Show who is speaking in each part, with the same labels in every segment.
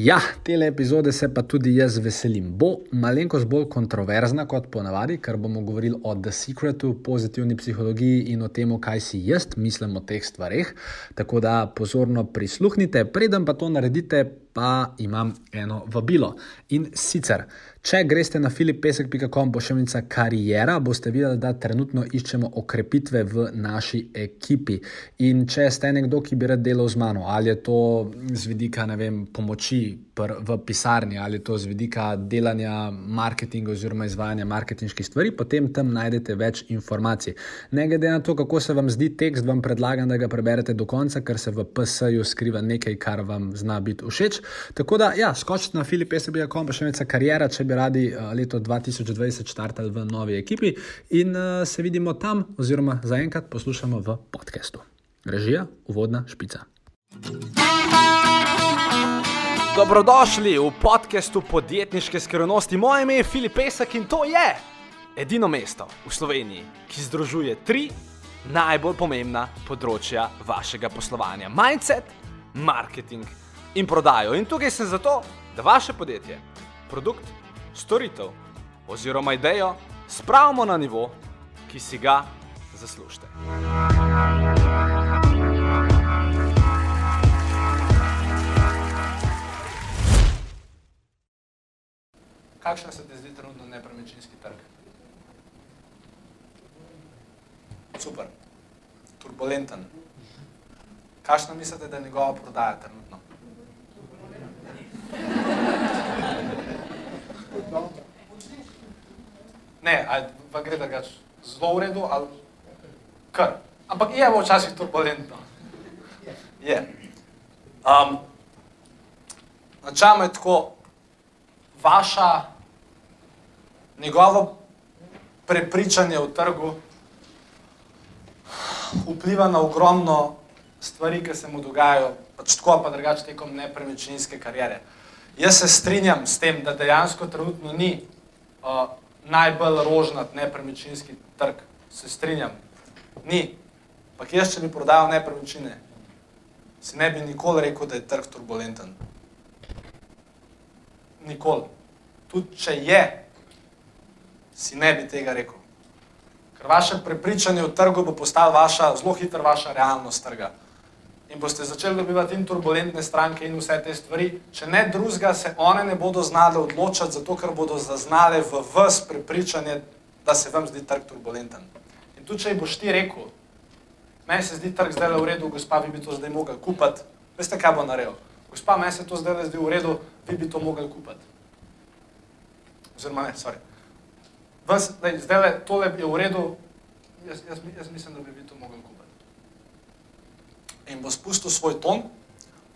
Speaker 1: Ja, tele epizode se pa tudi jaz veselim. Bo malenkost bolj kontroverzna kot ponavadi, ker bomo govorili o The Secretu, pozitivni psihologiji in o tem, kaj si jaz mislim o teh stvareh. Tako da pozorno prisluhnite, preden pa to naredite, pa imam eno vabilo. In sicer, če greste na filipesek.com, pošiljka karijera, boste videli, da trenutno iščemo okrepitve v naši ekipi. In če ste nekdo, ki bi rad delal z mano, ali je to z vidika vem, pomoči pr, v pisarni, ali je to z vidika delanja marketinga oziroma izvajanja marketinških stvari, potem tam najdete več informacij. Ne glede na to, kako se vam zdi tekst, vam predlagam, da ga preberete do konca, ker se v PS-ju skriva nekaj, kar vam zna biti všeč. Tako da, ja, skočite na filipesebija.com, pa še nekaj karijera, bi radi uh, leto 2020 štartali v novi ekipi in uh, se vidimo tam, oziroma zaenkrat poslušamo v podkastu. Režija, uvodna špica. Dobrodošli v podkastu podjetniške skrivnosti. Moje ime je Filip Pesek in to je edino mesto v Sloveniji, ki združuje tri najbolj pomembna področja vašega poslovanja: mindset, marketing in prodajo. In tukaj sem zato, da vaše podjetje, produkt, storitev oziroma idejo spravimo na nivo, ki si ga zaslužite. Kakšen se ti zdi trenutno nepremičninski trg? Super, turbulenten. Kakšno mislite, da je njegova prodaja trenutno? Ne, ali pa gre drugače, zelo v redu ali kar. Ampak je včasih turbulentno. Je. Um, Načelno je tako, vaša, njegovo prepričanje v trgu vpliva na ogromno stvari, ki se mu dogajajo, pač tako pa drugače tekom nepremičninske karijere. Jaz se strinjam s tem, da dejansko trenutno ni uh, najbolj rožnat nepremičninski trg. Se strinjam. Ni. Ampak jaz, če bi prodajal nepremičnine, si ne bi nikoli rekel, da je trg turbulenten. Nikoli. Tudi če je, si ne bi tega rekel. Ker vaše prepričanje o trgu bo postalo vaša, zelo hitro vaša realnost trga in boste začeli dobivati in turbulentne stranke in vse te stvari, če ne drugega, se one ne bodo znale odločiti, zato ker bodo zaznale v vas prepričanje, da se vam zdi trg turbulenten. In tu, če boš ti rekel, meni se zdi trg zdaj v redu, gospa, vi bi to zdaj mogli kupiti, veste, kaj bo naredil? Gospa, meni se to zdaj zdi v redu, vi bi to mogli kupiti. Oziroma, ne, sorry. Vas, zdaj le, tole je v redu, jaz, jaz, jaz mislim, da bi vi to mogli kupiti in bo spustil svoj ton,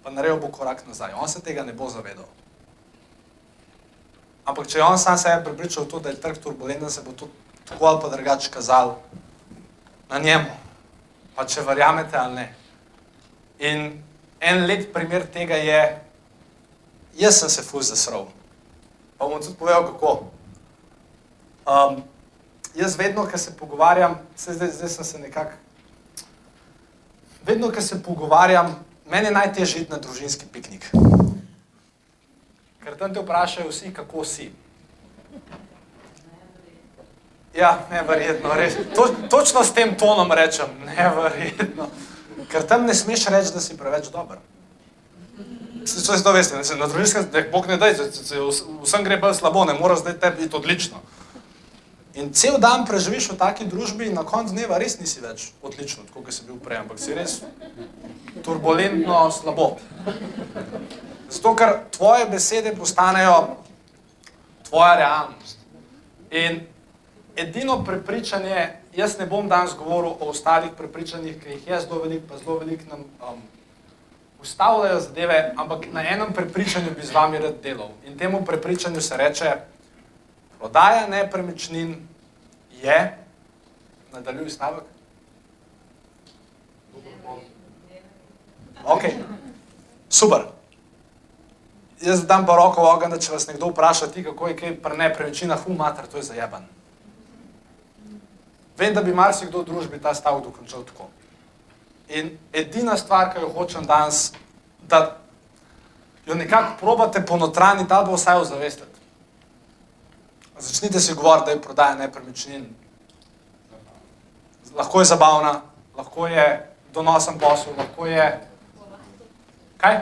Speaker 1: pa naredil bo korak nazaj. On se tega ne bo zavedal. Ampak če je on sam sebe pripričal to, da je trg turbulenten, se bo to tako ali pa drugače kazal na njemu. Pa če verjamete ali ne. In en lep primer tega je, jaz sem se fuz zasrl. Pa bom tudi povedal, kako. Um, jaz vedno, ko se pogovarjam, zdaj, zdaj sem se nekako vedno, ko se pogovarjam, meni je najtežje iti na družinski piknik. Ker tam te vprašajo vsi, kako si. Ja, neverjetno, res. To, točno s tem tonom rečem, neverjetno. Ker tam ne smeš reči, da si preveč dober. Se, se to veste, ne, na družinskem, da Bog ne daj, vsem gre bolj slabo, ne mora zdaj tebi biti odlično. In cel dan preživiš v taki družbi, in na koncu dneva res nisi več odličen, kot si bil prej, ampak si res turbulentno slabo. Zato, ker tvoje besede postanejo tvoja realnost. In edino prepričanje, jaz ne bom danes govoril o ostalih prepričanjih, ki jih je zelo veliko, pa zelo veliko nam um, ustavljajo zadeve, ampak na enem prepričanju bi z vami rad delal. In temu prepričanju se reče, Prodaja nepremičnin je, nadaljuj stavek. Ok, super. Jaz dam pa roko v ogen, da če vas nekdo vpraša, ti kako je kaj pri nepremičninah, umater, to je zajeban. Vem, da bi marsikdo v družbi ta stavek dokončal tako. In edina stvar, ki jo hočem danes, da jo nekako probate ponotraniti ali pa vsaj ozavestiti. Začnite si govoriti, da je prodaja nepremičnin. Lahko je zabavna, lahko je donosen posel, lahko je. Kaj?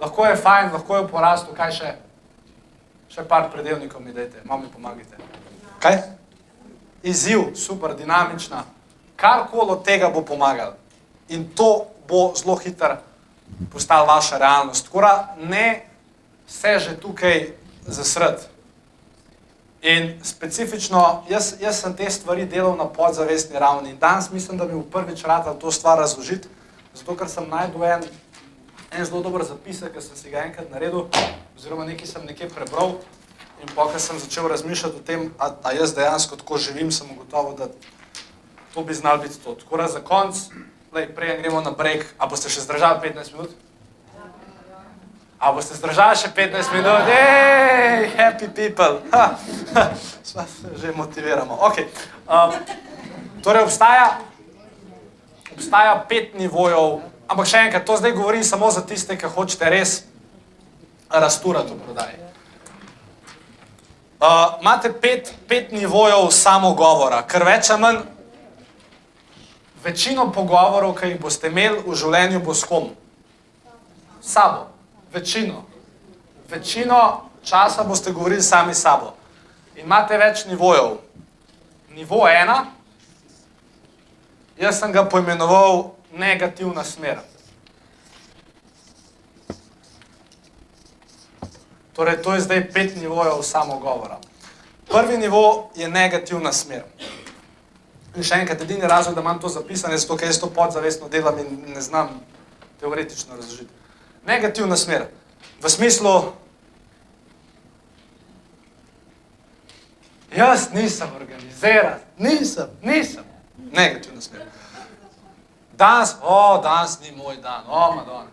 Speaker 1: Lahko je fajn, lahko je v porastu, kaj še? Še par predelnikov mi dajte, malo mi pomagajte. Kaj? Izziv, super, dinamična. Karkoli od tega bo pomagalo. In to bo zelo hitro postala vaša realnost. Skora ne se že tukaj zasred. In specifično, jaz, jaz sem te stvari delal na podzavestni ravni. In danes mislim, da bi v prvič rad to stvar razložiti, zato ker sem najdel en, en zelo dober zapisek, ki sem si ga enkrat naredil, oziroma nekaj sem nekje prebral. In pa, ko sem začel razmišljati o tem, a, a jaz dejansko tako živim, sem ugotovil, da to bi znal biti to. Tako da za konc, lej, prej gremo na break. A boste še zdržali 15 minut? A boste zdržali še 15 minut? Hej, happy people. Ha, ha, sva se že motiviramo. Okay. Um, torej, obstaja, obstaja pet nivojev, ampak še enkrat, to zdaj govorim samo za tiste, ki hočete res rasturati v prodaji. Uh, imate pet, pet nivojev samogovora, ker več ali manj večino pogovorov, ki jih boste imeli v življenju, bo s kom? Sabo. Večino. Večino časa boste govorili sami sabo. In imate več nivojev. Nivo ena, jaz sem ga poimenoval negativna smer. Torej, to je zdaj pet nivojev samogovora. Prvi nivo je negativna smer. In še enkrat, edini razlog, da imam to zapisano, je zato, ker jaz to podzavestno delam in ne znam teoretično razložiti. Negativna smer. V smislu, jaz nisem organiziran, nisem, nisem. Negativna smer. Danes, o, danes ni moj dan, o, madona.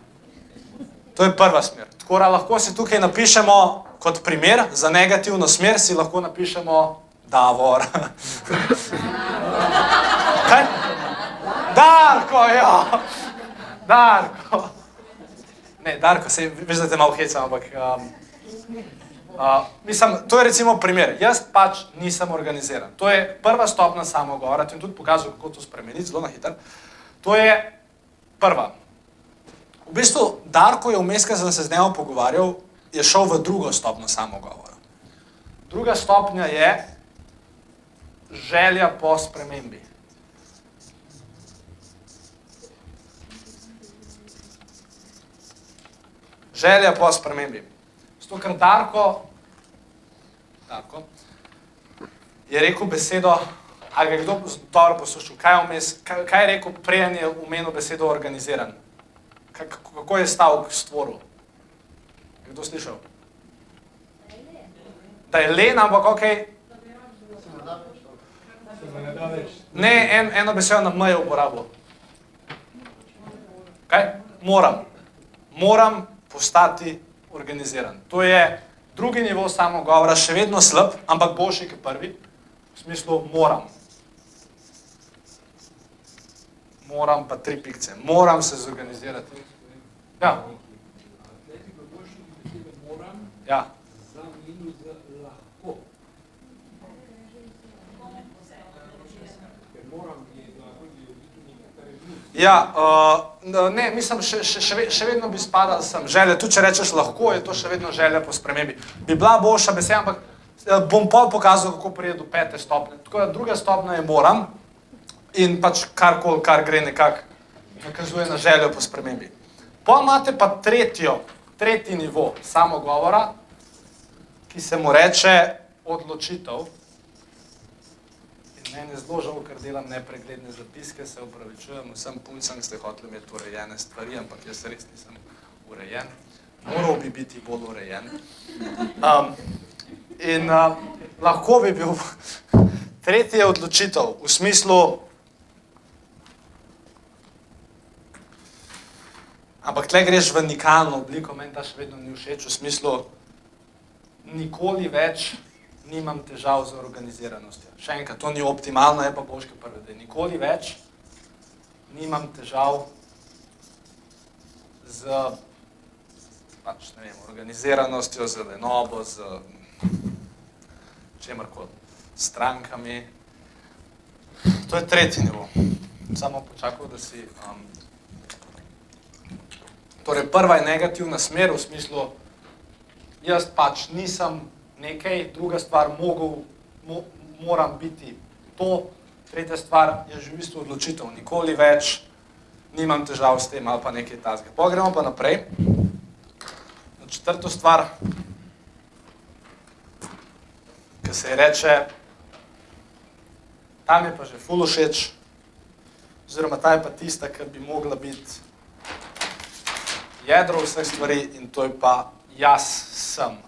Speaker 1: To je prva smer. Tako da lahko si tukaj napišemo kot primer za negativno smer, si lahko napišemo Davor. Kaj? Darko, ja. Darko. Ne, Darko, se veš, da te malo hecam, ampak um, uh, mislim, to je recimo primer. Jaz pač nisem organiziran. To je prva stopna samogovora, ti tudi pokazal, kako to spremeniti, zelo na hiter. To je prva. V bistvu, Darko je vmes, ker sem se z njim pogovarjal, je šel v drugo stopnjo samogovora. Druga stopnja je želja po spremembi. Želja po spremembi. Zato, ker Darko, Darko je rekel besedo, ali je kdo dobro poslušal, kaj, kaj, kaj je rekel, preden je umenil besedo organiziran kako je stavek stvoril? Je kdo slišal? Da je len, ampak ok. Ne, en, eno besedo na meje uporabo. Kaj? Moram. Moram postati organiziran. To je drugi nivo samogovora, še vedno slab, ampak boljši kot prvi. V smislu moram moram pa tri pikce, moram se zorganizirati. Ja. Ja. Ja, uh, ne, mislim, še, še, še vedno bi spadal sem želja. Tu, če rečeš lahko, je to še vedno želja po spremembi. Bi bila boljša beseda, ampak eh, bom pol pokazal, kako prije do pete stopne. Tako da druga stopna je moram in pač karkoli, kar gre nekako, nakazuje na željo po spremembi. Pa imate pa tretjo, tretji nivo samogovora, ki se mu reče odločitev. Meni je zelo žal, ker delam nepregledne zapiske, se upravičujem vsem puncem, ste hoteli imeti urejene stvari, ampak jaz res nisem urejen. Moral bi biti bolj urejen. Um, in uh, lahko bi bil tretji odločitev v smislu, Ampak tle greš v nikalno obliko, meni ta še vedno ni všeč, v smislu, nikoli več nimam težav z organiziranostjo. Še enkrat, to ni optimalno, je pa božke prve, da nikoli več nimam težav z pač, vem, organiziranostjo, z lenobo, z čemkoli, strankami. To je tretji nivo. Samo počakal, da si. Um, torej, prva je negativna smer v smislu, jaz pač nisem nekaj, druga stvar, mogel, mo, moram biti to, tretja stvar je že v bistvu odločitev, nikoli več nimam težav s tem ali pa nekaj tasga. Pogremo pa naprej. Na četrto stvar, ki se je reče, tam je pa že ful všeč, oziroma ta je pa tista, ki bi mogla biti jedro vseh stvari in to je pa jaz sem.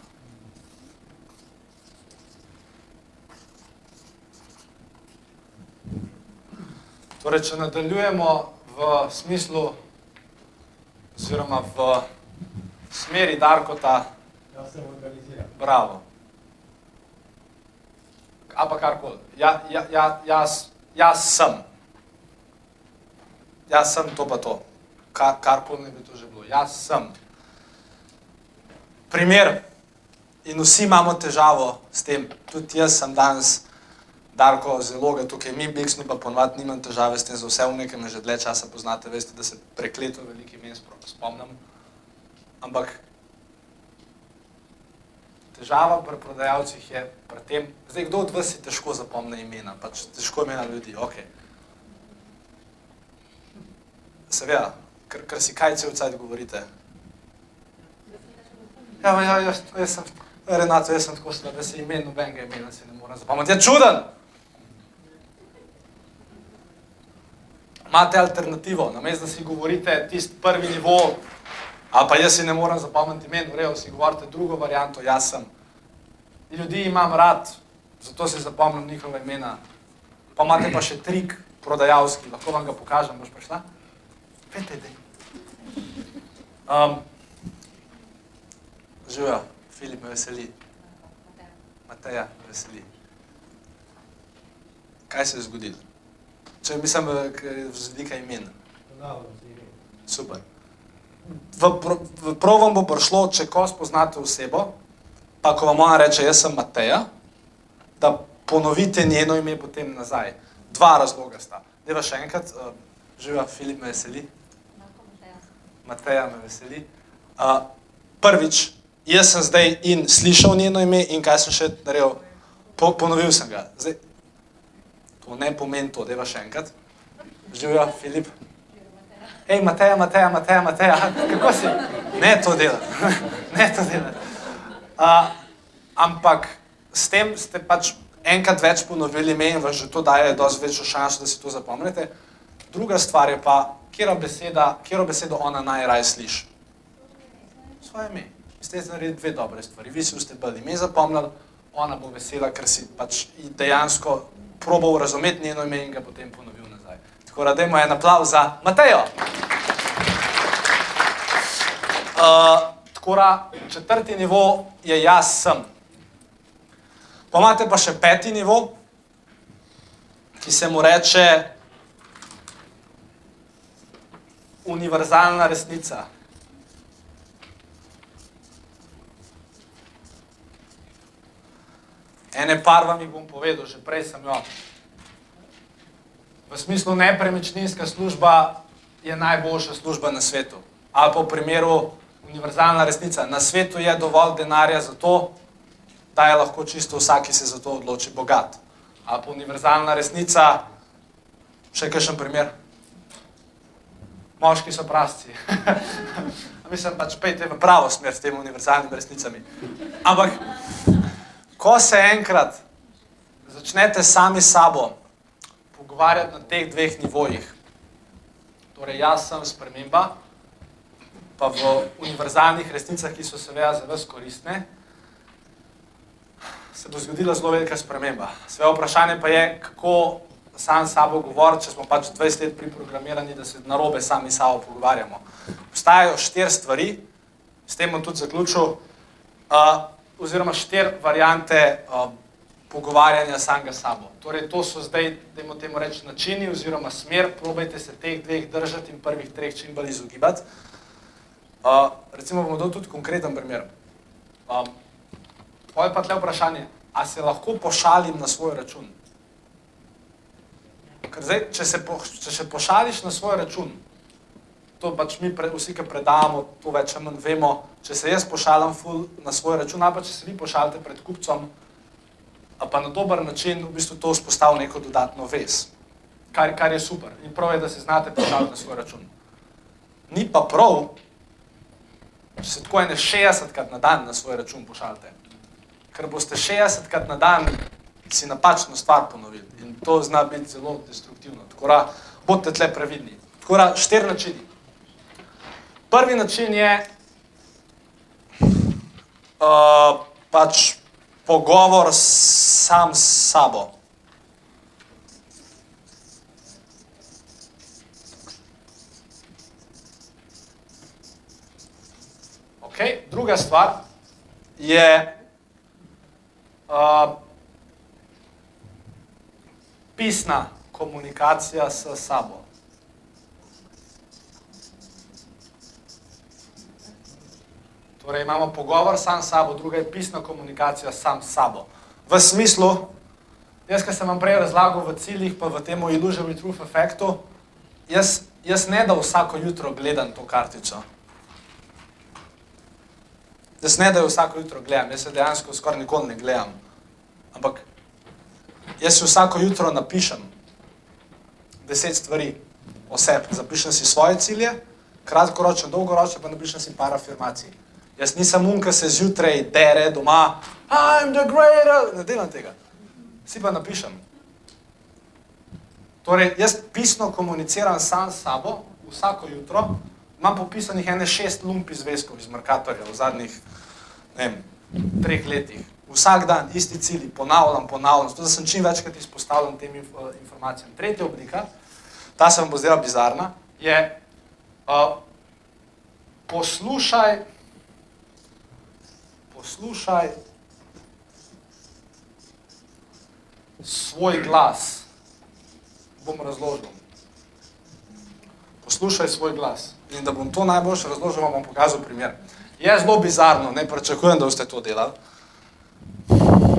Speaker 1: Torej, če nadaljujemo v smislu, oziroma v smeri Darkota,
Speaker 2: da se organizira.
Speaker 1: Bravo. Ali pa karkoli. Ja, ja, ja, jaz, jaz sem. Jaz sem to pa to. Kar, karkoli ne bi to že bilo. Jaz sem. Primer. In vsi imamo težavo s tem. Tudi jaz sem danes, Darko, zelo ga tukaj, mi Biksnu pa ponovadi nimam težave s tem, za vse v nekem že dlje časa poznate, veste, da se prekleto veliki imen spomnim. Ampak težava pri prodajalcih je pri tem, zdaj kdo od vas si težko zapomne imena, pač težko imena ljudi, ok. Seveda, ker, si kaj cel cajt govorite. Ja, ja, jaz, jaz sem, Renato, jaz sem tako slab, da se imen nobenega imena si ne morem zapomniti. Ja, čuden! Imate alternativo, namesto da si govorite tisti prvi nivo, ali pa jaz si ne morem zapomniti imen, v redu si govorite drugo varianto, jaz sem. Ljudi imam rad, zato si zapomnim njihova imena. Pa imate pa še trik prodajalski, lahko vam ga pokažem, boš prišla? Pete, dej. Um, Živijo, Filip me veseli. Mateja me veseli. Kaj se je zgodilo? Če mislim, z vidika imen. Super. V, v prav vam bo prišlo, če ko spoznate osebo, pa ko vam ona reče, jaz sem Mateja, da ponovite njeno ime potem nazaj. Dva razloga sta. Deva še enkrat, uh, živa, Filip me veseli, Mateja me veseli. Uh, prvič, jaz sem zdaj in slišal njeno ime in kaj sem še naredil, po, ponovil sem ga. Zdaj, to ne pomeni to, deva še enkrat. Živijo, Filip. Hej, Mateja, Mateja, Mateja, Mateja, kako si? Ne to delati, ne to delati. Uh, ampak s tem ste pač enkrat več ponovili ime in vam že to daje dosti večjo šanso, da si to zapomnite. Druga stvar je pa, kjero, beseda, kjero besedo ona najraje sliši. Svoje ime. Ste naredili dve dobre stvari. Vi si boste bolj ime zapomnili, ona bo vesela, ker si pač dejansko probal razumeti njeno ime in ga potem ponovil nazaj. Tako da dajmo en aplav za Matejo. Uh, tako da četrti nivo je jaz sem. Pa imate pa še peti nivo, ki se mu reče univerzalna resnica. Ene par vam jih bom povedal, že prej sem jo. V smislu nepremičninska služba je najboljša služba na svetu. Ali pa v primeru univerzalna resnica. Na svetu je dovolj denarja za to, da je lahko čisto vsak, ki se za to odloči, bogat. Ali pa univerzalna resnica, še kakšen primer. Moški so prasci. Mislim, pač pejte v pravo smer s temi univerzalnimi resnicami. Ampak, ko se enkrat začnete sami s sabo pogovarjati na teh dveh nivojih, torej jaz sem sprememba, pa v univerzalnih resnicah, ki so seveda za vas koristne, se bo zgodila zelo velika sprememba. Sve vprašanje pa je, kako sam sabo govoriti, če smo pač 20 let priprogramirani, da se narobe sami sabo pogovarjamo. Obstajajo štiri stvari, s tem bom tudi zaključil, uh, oziroma štiri variante uh, pogovarjanja samega sabo. Torej, to so zdaj, dajmo temu reči, načini oziroma smer, probajte se teh dveh držati in prvih treh čim bolj izogibati. Uh, recimo bomo dal tudi konkreten primer. Um, Poje pa tle vprašanje, a se lahko pošalim na svoj račun? Ker zdaj, če se, po, če se pošališ na svoj račun, to pač mi pre, vsi, ki predavamo, to več ali manj vemo, če se jaz pošalim ful na svoj račun, pa če se vi pošalite pred kupcem, pa na dober način v bistvu to vzpostavi neko dodatno vez, kar, kar je super. In prav je, da se znate pošaliti na svoj račun. Ni pa prav, če se tako ene 60 krat na dan na svoj račun pošaljate, ker boste 60 krat na dan si napačno stvar ponovili in to zna biti zelo destruktivno. Tako da bodite tle previdni. Tako da štiri načini. Prvi način je uh, pač pogovor sam s sabo. Okay. Druga stvar je uh, pisna komunikacija s sabo. Torej, imamo pogovor sam s sabo, druga je pisna komunikacija sam s sabo. V smislu, jaz, ki sem vam prej razlagal v ciljih, pa v tem illusory truth efektu, jaz, jaz ne da vsako jutro gledam to kartico. Jaz ne da jo vsako jutro gledam, jaz se dejansko skoraj nikoli ne gledam. Ampak jaz si vsako jutro napišem deset stvari o sebi. Zapišem si svoje cilje, kratkoročne, dolgoročne, pa napišem si par afirmacij. Jaz nisem um, ki se zjutraj dere doma, I'm the greatest, ne delam tega. Si pa napišem. Torej, jaz pisno komuniciram sam s sabo vsako jutro, imam popisanih ene šest lumpi zvezkov iz Merkatorja v zadnjih ne vem, treh letih. Vsak dan isti cilji, ponavljam, ponavljam, zato da sem čim večkrat izpostavljen tem informacijam. Tretja oblika, ta se vam bo zdela bizarna, je uh, poslušaj, poslušaj svoj glas. Bom razložil. Poslušaj svoj glas. In da bom to najboljše razložil, vam bom pokazal primer. Je zelo bizarno, ne pričakujem, da boste to delali.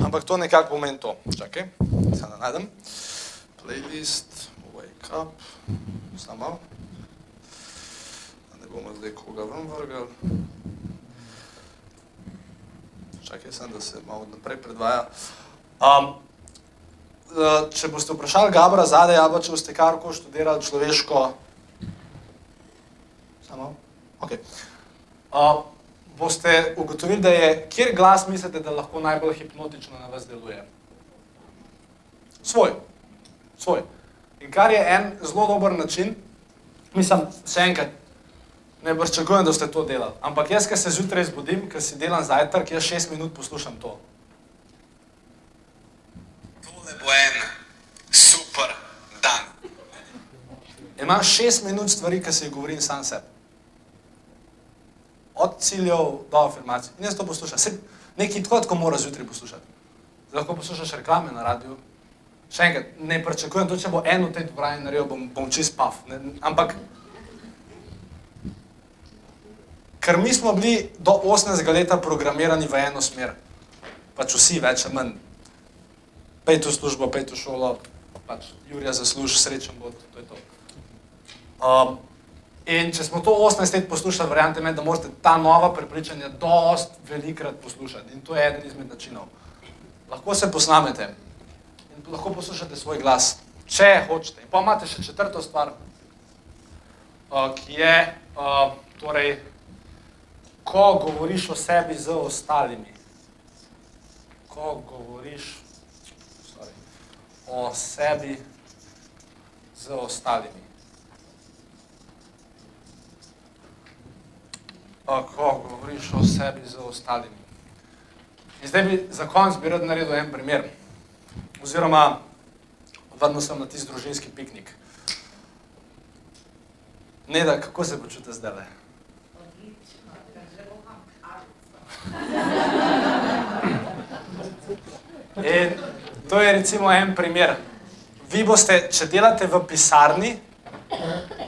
Speaker 1: Ampak to nekako pomeni to. Čakaj, se da najdem. Playlist, wake up, samo. Ne bomo zdaj koga ven vrgal. Čakaj, sem, da se malo naprej predvaja. Um, če boste vprašali Gabra zadaj, ali če boste karko študirali človeško... Samo? Ok. Uh, boste ugotovili, da je, kjer glas mislite, da lahko najbolj hipnotično na vas deluje? Svoj. Svoj. In kar je en zelo dober način, mislim, še enkrat, ne pričakujem, da ste to delali, ampak jaz, ki se zjutraj zbudim, ki si delam zajtrk, jaz šest minut poslušam to. Tole bo en super dan. Imam šest minut stvari, ki se jih govorim sam sebi od ciljev do afirmacij. In jaz to poslušam. Se, nekaj tako, kot moraš zjutraj poslušati. Zdaj lahko poslušaš reklame na radiju. Še enkrat, ne pričakujem, to če bo eno te dvorane naredil, bom, bom čist paf. Ne, ampak, ker mi smo bili do 18 leta programirani v eno smer, pač vsi več ali manj, pej v službo, pej v šolo, pač Jurija zasluži, srečen bo, to je to. Um, In če smo to 18 let poslušali, verjamete mi, da morate ta nova prepričanja dost velikrat poslušati. In to je eden izmed načinov. Lahko se posnamete in lahko poslušate svoj glas, če hočete. In pa imate še četrto stvar, uh, ki je, uh, torej, ko govoriš o sebi z ostalimi. Ko govoriš sorry, o sebi z ostalimi. ko govoriš o sebi z ostalimi. In zdaj bi za konc bi rad naredil en primer. Oziroma, vrnil sem na tisti družinski piknik. Neda, kako se počute zdaj le? In to je recimo en primer. Vi boste, če delate v pisarni,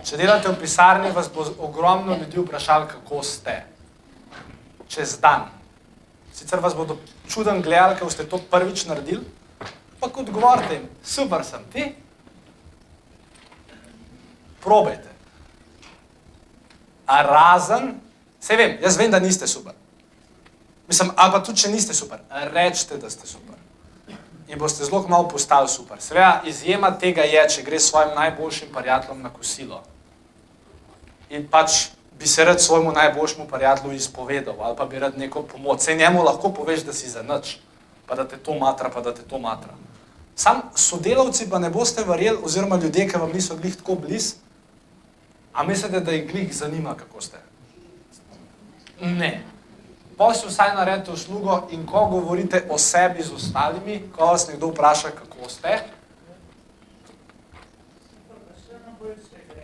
Speaker 1: Če delate v pisarni, vas bo ogromno ljudi vprašalo, kako ste. Čez dan. Sicer vas bodo čuden gledali, ker ste to prvič naredili, ampak odgovorite jim, super sem ti. Probajte. A razen, vse vem, jaz vem, da niste super. Mislim, ali pa tudi, če niste super, rečete, da ste super. In boste zelo malo postali super. Seveda, izjema tega je, če greš s svojim najboljšim prijateljem na kosilo. In pač bi se rad svojemu najboljšemu prijatelju izpovedal, ali pa bi rad neko pomoč. Se njemu lahko poveš, da si za nič, pa da te to matra, pa da te to matra. Sam sodelavci pa ne boste verjeli, oziroma ljudje, ki vam niso glih tako blizu, a mislite, da jih glih zanima, kako ste? Ne. Si vsaj naredite uslugo in ko govorite o sebi z ostalimi, ko vas nekdo vpraša, kako ste,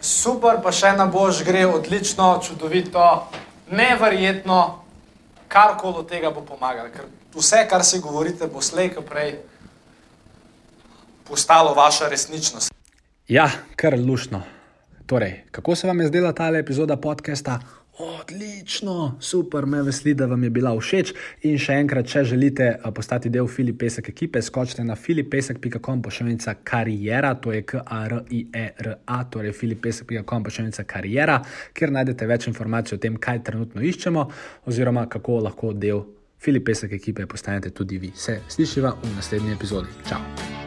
Speaker 1: super, pa še na bož gre, odlično, čudovito, neverjetno, karkoli od tega bo pomagalo. Ker vse, kar si govorite, bo slej, ko prej postalo vaša resničnost.
Speaker 3: Ja, kar lušno. Torej, kako se vam je zdela ta epizoda podcasta? Odlično, super, me veseli, da vam je bila všeč. In še enkrat, če želite eh, postati del Filipesek ekipe, skočite na filipesek.com pošiljka karijera, to je K-A-R-I-E-R-A, torej filipesek.com pošiljka karijera, kjer najdete več informacij o tem, kaj trenutno iščemo, oziroma kako lahko del Filipesek ekipe postanete tudi vi. Se slišiva v naslednji epizodi. Ciao!